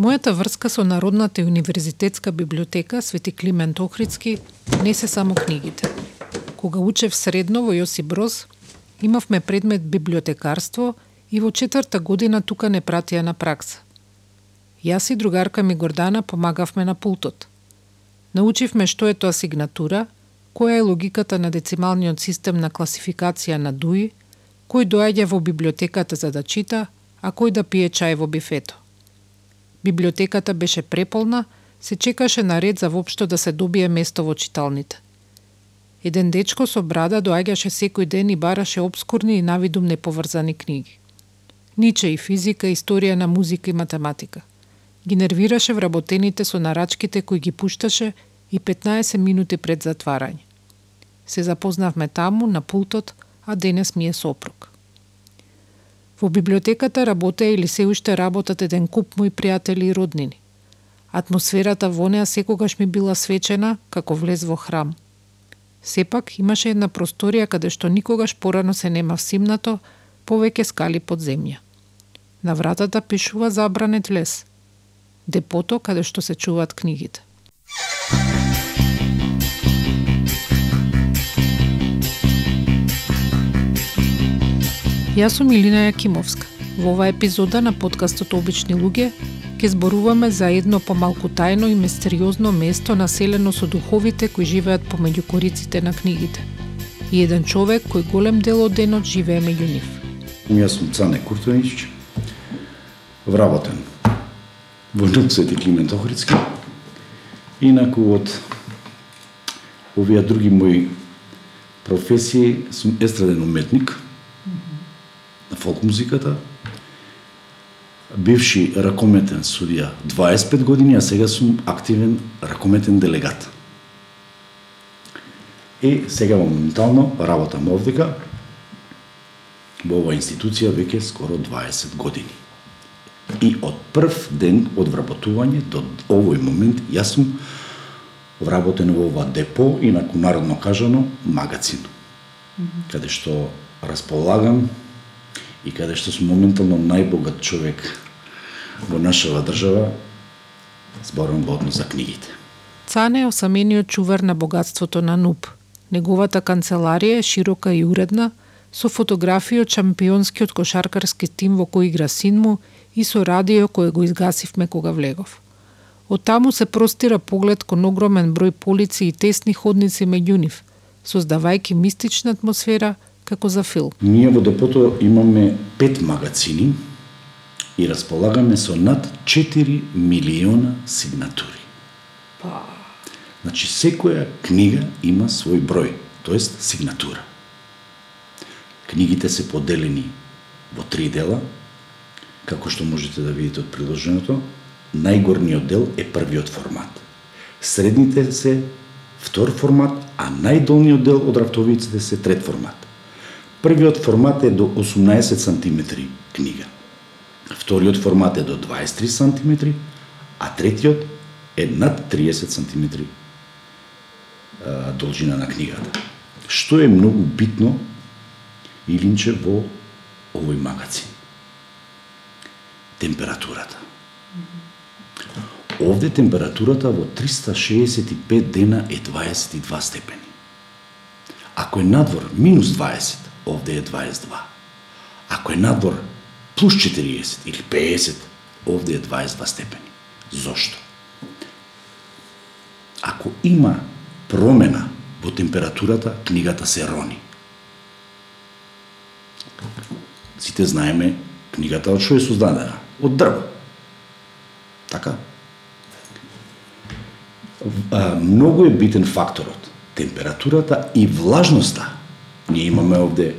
Мојата врска со Народната универзитетска библиотека Свети Климент Охридски не се само книгите. Кога учев средно во Јосип Броз, имавме предмет библиотекарство и во четврта година тука не пратија на пракса. Јас и другарка ми Гордана помагавме на пултот. Научивме што е тоа сигнатура, која е логиката на децималниот систем на класификација на дуи, кој доаѓа во библиотеката за да чита, а кој да пие чај во бифето. Библиотеката беше преполна, се чекаше на ред за воопшто да се добие место во читалните. Еден дечко со брада доаѓаше секој ден и бараше обскурни и навидум неповрзани книги. Ниче и физика, историја на музика и математика. Ги нервираше вработените со нарачките кои ги пушташе и 15 минути пред затварање. Се запознавме таму, на пултот, а денес ми е сопруг. Во библиотеката работеа или се уште работат еден куп мои пријатели и роднини. Атмосферата во неа секогаш ми била свечена, како влез во храм. Сепак имаше една просторија каде што никогаш порано се нема всимнато, повеќе скали под земја. На вратата пишува забранет лес. Депото каде што се чуваат книгите. Јас сум Илина Јакимовска. Во оваа епизода на подкастот Обични луѓе ќе зборуваме за едно помалку тајно и мистериозно место населено со духовите кои живеат помеѓу кориците на книгите. И еден човек кој голем дел од денот живее меѓу нив. Јас сум Цане Куртовиќ, вработен во Нук Свети Климент Охридски. Инаку од овие други мои професии сум естраден уметник фолк музиката, бивши ракометен судија 25 години, а сега сум активен ракометен делегат. И сега моментално работам овдека во оваа институција веќе скоро 20 години. И од прв ден од вработување до овој момент јас сум вработен во ова депо, инаку народно кажано, магацин. Mm -hmm. Каде што располагам и каде што сум моментално најбогат човек во нашава држава, зборам во однос за книгите. Цане е осамениот чувар на богатството на НУП. Неговата канцеларија е широка и уредна, со фотографии од шампионскиот кошаркарски тим во кој игра син му и со радио кое го изгасивме кога влегов. Од таму се простира поглед кон огромен број полици и тесни ходници меѓу нив, создавајќи мистична атмосфера како за филм. Ние во депото имаме пет магазини и располагаме со над 4 милиона сигнатури. Па... Значи, секоја книга има свој број, тоест сигнатура. Книгите се поделени во три дела, како што можете да видите од приложеното. Најгорниот дел е првиот формат. Средните се втор формат, а најдолниот дел од рафтовиците се трет формат. Првиот формат е до 18 см книга. Вториот формат е до 23 см, а третиот е над 30 см должина на книгата. Што е многу битно илинче во овој магазин? Температурата. Овде температурата во 365 дена е 22 степени. Ако е надвор минус 20, овде е 22. Ако е надвор плюс 40 или 50, овде е 22 степени. Зошто? Ако има промена во температурата, книгата се рони. Сите знаеме книгата од што е создадена? Од дрво. Така? Многу е битен факторот. Температурата и влажноста Ние имаме овде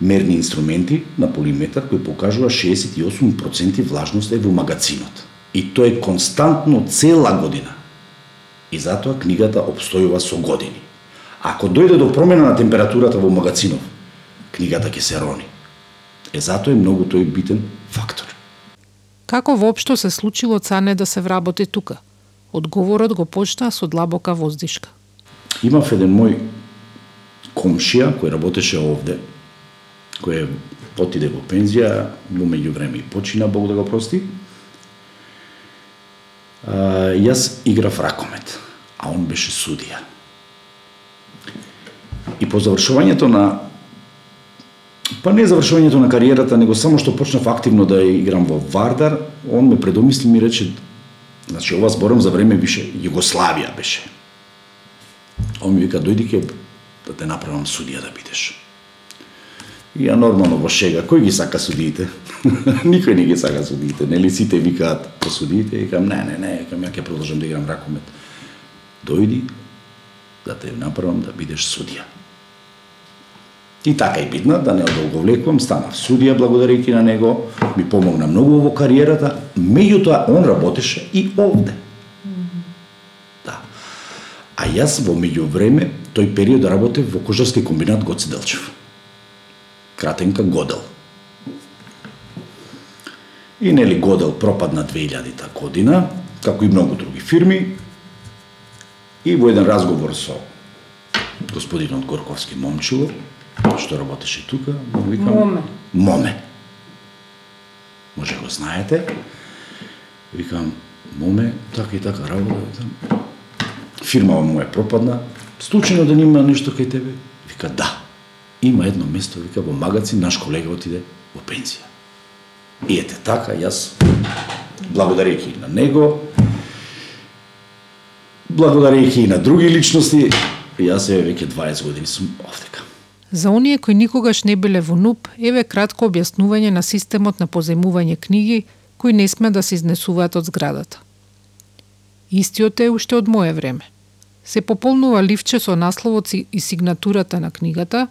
мерни инструменти на полиметар кои покажува 68% влажност е во магазинот. И тоа е константно цела година. И затоа книгата обстојува со години. Ако дојде до промена на температурата во магазинов, книгата ќе се рони. Е затоа е многу тој битен фактор. Како воопшто се случило Цане да се вработи тука? Одговорот го почна со длабока воздишка. Имав еден мој комшија кој работеше овде, кој отиде во пензија, во меѓувреме и почина, Бог да го прости. А, јас играв ракомет, а он беше судија. И по завршувањето на Па не завршувањето на кариерата, него само што почнав активно да играм во Вардар, он ме предомисли ми рече, значи ова зборам за време беше Југославија беше. Он ми вика дојди ке да те направам судија да бидеш. И ја нормално во шега, кој ги сака судиите? Никој не ги сака судиите, нели сите викаат по судиите, викам не, не, не, викам ја ќе продолжам да играм ракомет. Дојди да те направам да бидеш судија. И така и бидна, да не одолговлекувам, станав судија благодарејќи на него, ми помогна многу во кариерата, меѓутоа он работеше и овде. Да. А јас во меѓувреме, тој период работев во кожарски комбинат Гоце Делчев. Кратенка Годел. И нели Годел пропадна 2000-та година, како и многу други фирми. И во еден разговор со господинот Горковски Момчилов, што работеше тука, му викам... Моме. Моме. Може го знаете. Викам, Моме, така и така работа. Фирма му е пропадна. Случајно да нема нешто кај тебе? Вика, да. Има едно место, вика, во магацин, наш колега отиде во пензија. И ете така, јас, благодарејќи на него, благодарејќи и на други личности, јас е веќе 20 години сум овдека. За оние кои никогаш не биле во НУП, еве кратко објаснување на системот на поземување книги кои не сме да се изнесуваат од зградата. Истиот е уште од мое време. Се пополнува ливче со насловот и сигнатурата на книгата,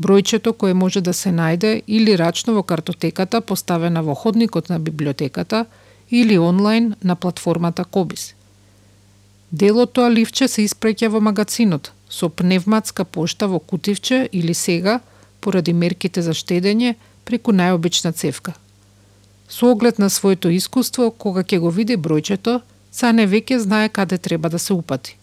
бројчето кое може да се најде или рачно во картотеката поставена во ходникот на библиотеката или онлайн на платформата Кобис. Дел од тоа ливче се испреќа во магазинот со пневматска пошта во кутивче или сега, поради мерките за штедење, преку најобична цевка. Со оглед на своето искуство, кога ќе го види бројчето, Цане веќе знае каде треба да се упати.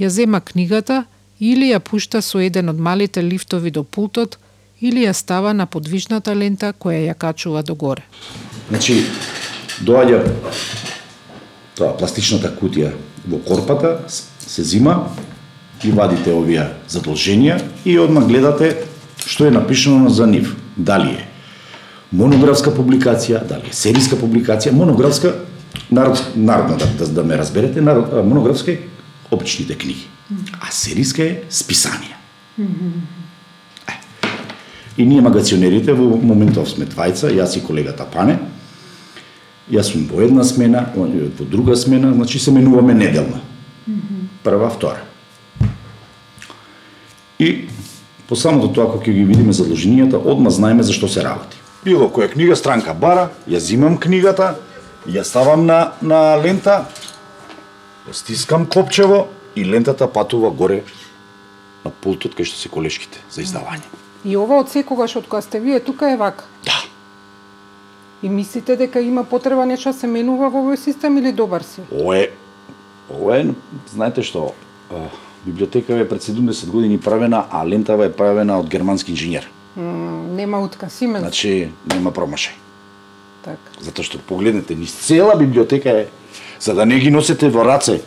Ја зема книгата или ја пушта со еден од малите лифтови до пултот или ја става на подвижната лента која ја качува до горе. Значи, доаѓа тоа пластичната кутија во корпата, се зима, и вадите овие задолженија и одма гледате што е напишано за нив. Дали е монографска публикација, дали е серијска публикација, монографска народ, народна да, да, да ме разберете, народ, монографска е обичните книги, а серијска е списанија. Е. И ние магационерите во моментов сме двајца, јас и колегата Пане. Јас сум во една смена, во друга смена, значи се менуваме неделно. Прва, втора. И по самото тоа кога ќе ги видиме задолженијата, одма знаеме за што се работи. Било која книга странка бара, ја зимам книгата, ја ставам на, на лента, стискам копчево и лентата патува горе на пултот кај што се колешките за издавање. И ова од секогаш од кога сте вие тука е вака? Да. И мислите дека има потреба нешто да се менува во овој систем или добар си? Ова е, ова е, знаете што, библиотека е пред 70 години правена, а лентава е правена од германски инженер. Нема отказ имен. Значи, нема промашај. Така. Затоа што погледнете, низ цела библиотека е, за да не ги носите во раце.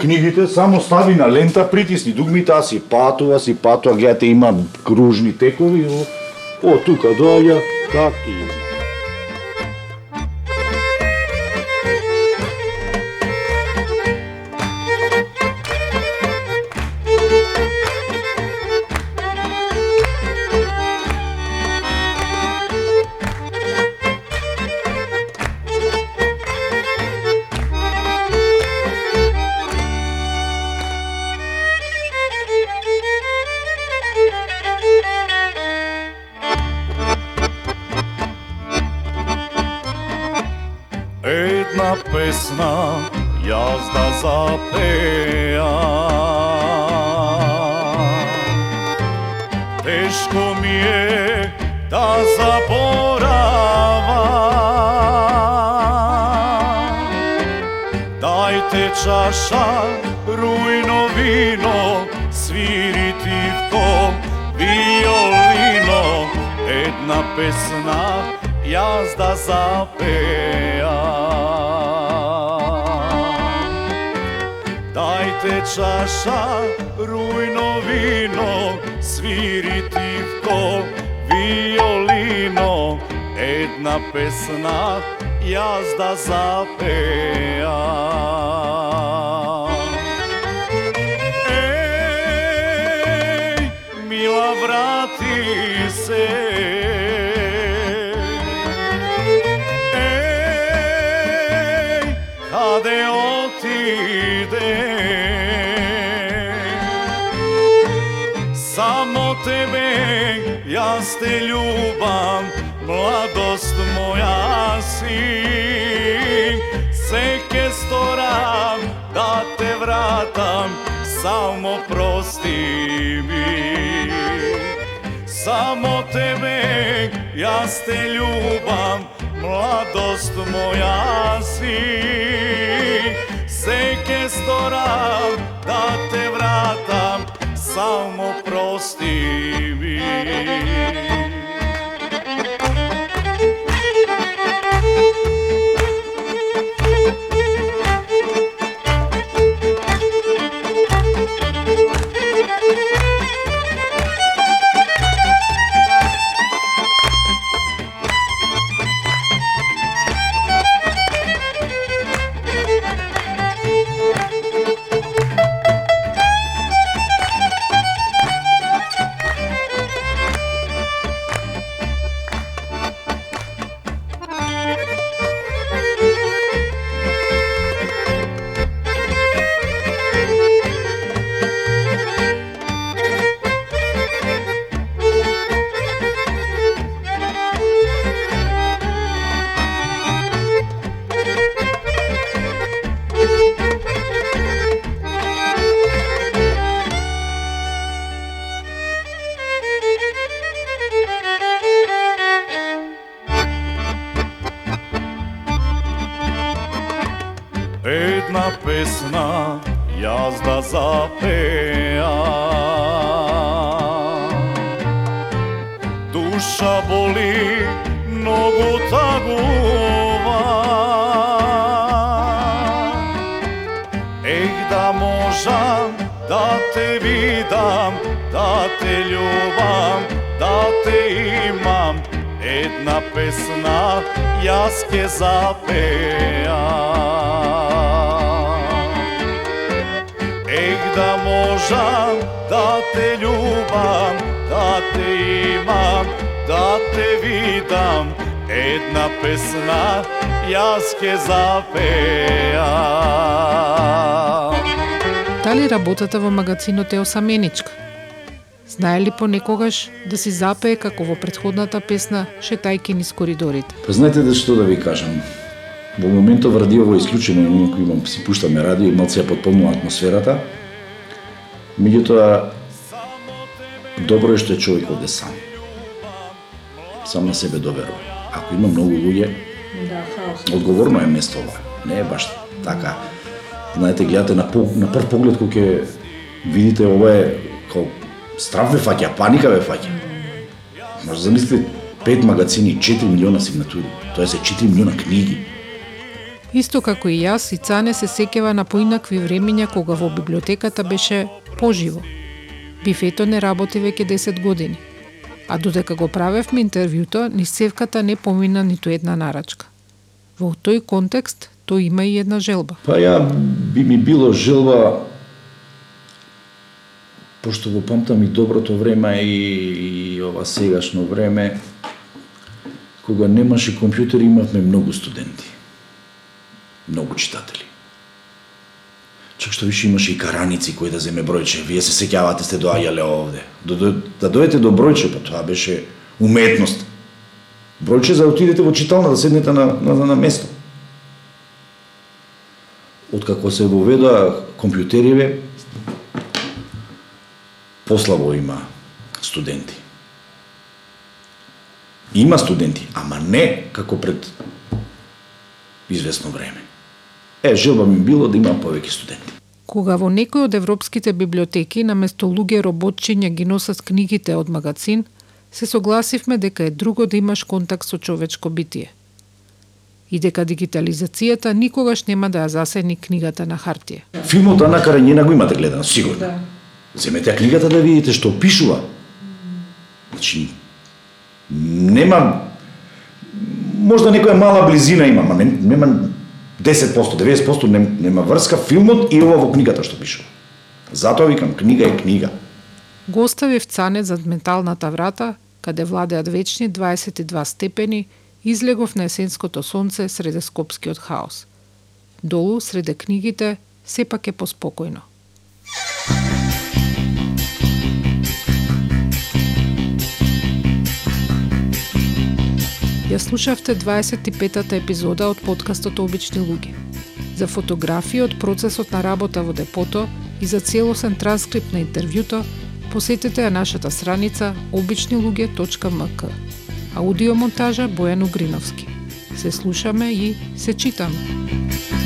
Книгите само стави на лента, притисни дугмите, а си патува, си патува, гледате има кружни текови, о, о тука доаѓа, так и jedna pesna jazda zapeja. Teško mi je da zaborava, Dajte čaša rujno vino Sviriti vko violino. Jedna pesna jazda zapeja. Чаша, рујно вино, свири тивко, виолино, една песна, јас да запеа. Еј, мила врати се, Еј, каде отиде? tebe ja ste ljubav, mladost moja si. Seke storam da te vratam, samo prosti mi. Samo tebe ja ste ljubav, mladost moja si. Seke storam една песна јас да запеам. Душа боли, многу тагува. Ех да можам да те видам, да те љубам, да те имам, една песна јас ке запеам. Ех да можам да те љубам, да те имам, да те видам, една песна јас ке запеам. Дали работата во магазинот е осаменичка? Знае ли понекогаш да си запее како во предходната песна шетајки низ коридорите? Па знаете да што да ви кажам? Во моментов радиово е исклучено, инаку имам си пуштаме радио и малце ја потполнува атмосферата. Меѓутоа добро е што е човек оде сам. Сам на себе доверува. Ако има многу луѓе, Да, хаос. одговорно е место ова. Не е баш така. Знаете, гледате на, по, на прв поглед кога ќе видите ова е као страв ве фаќа, паника ве фаќа. Може да замислите пет магазини, 4 милиона сигнатури, тоа се 4 милиона книги. Исто како и јас, и Цане се секева на поинакви времиња кога во библиотеката беше поживо. Бифето не работи веќе 10 години. А додека го правевме интервјуто, ни севката не помина ниту една нарачка. Во тој контекст, тој има и една желба. Па ја би ми било желба пошто го памтам и доброто време и, и ова сегашно време кога немаше компјутери имавме многу студенти. Многу читатели. Чак што више имаше и караници кои да земе бројче. Вие се сеќавате сте доаѓале овде. До, до, да дојдете до бројче, па тоа беше уметност. Бројче за да отидете во читална да седнете на, на, на место. Откако се воведоа компјутериве, послабо има студенти. Има студенти, ама не како пред известно време. Е, желба ми било да има повеќе студенти. Кога во некој од европските библиотеки наместо луѓе роботчиња ги носат книгите од магазин, се согласивме дека е друго да имаш контакт со човечко битие. и дека дигитализацијата никогаш нема да ја засени книгата на хартија. Филмот Ана Карањина го имате гледано, сигурно. Да. Земете книгата да видите што пишува. Значи, нема можда некоја мала близина има, ма нема 10%, 90% нема, нема врска филмот и ова во книгата што пишува. Затоа викам, книга е книга. Го оставив цанет зад менталната врата, каде владеат вечни 22 степени, излегов на есенското сонце среде скопскиот хаос. Долу, среде книгите, сепак е поспокојно. Ја слушавте 25-та епизода од подкастот Обични луѓе. За фотографии од процесот на работа во депото и за целосен транскрипт на интервјуто, посетете ја нашата страница обичнилуѓе.мк. Аудиомонтажа Бојан Угриновски. Се слушаме и се читаме.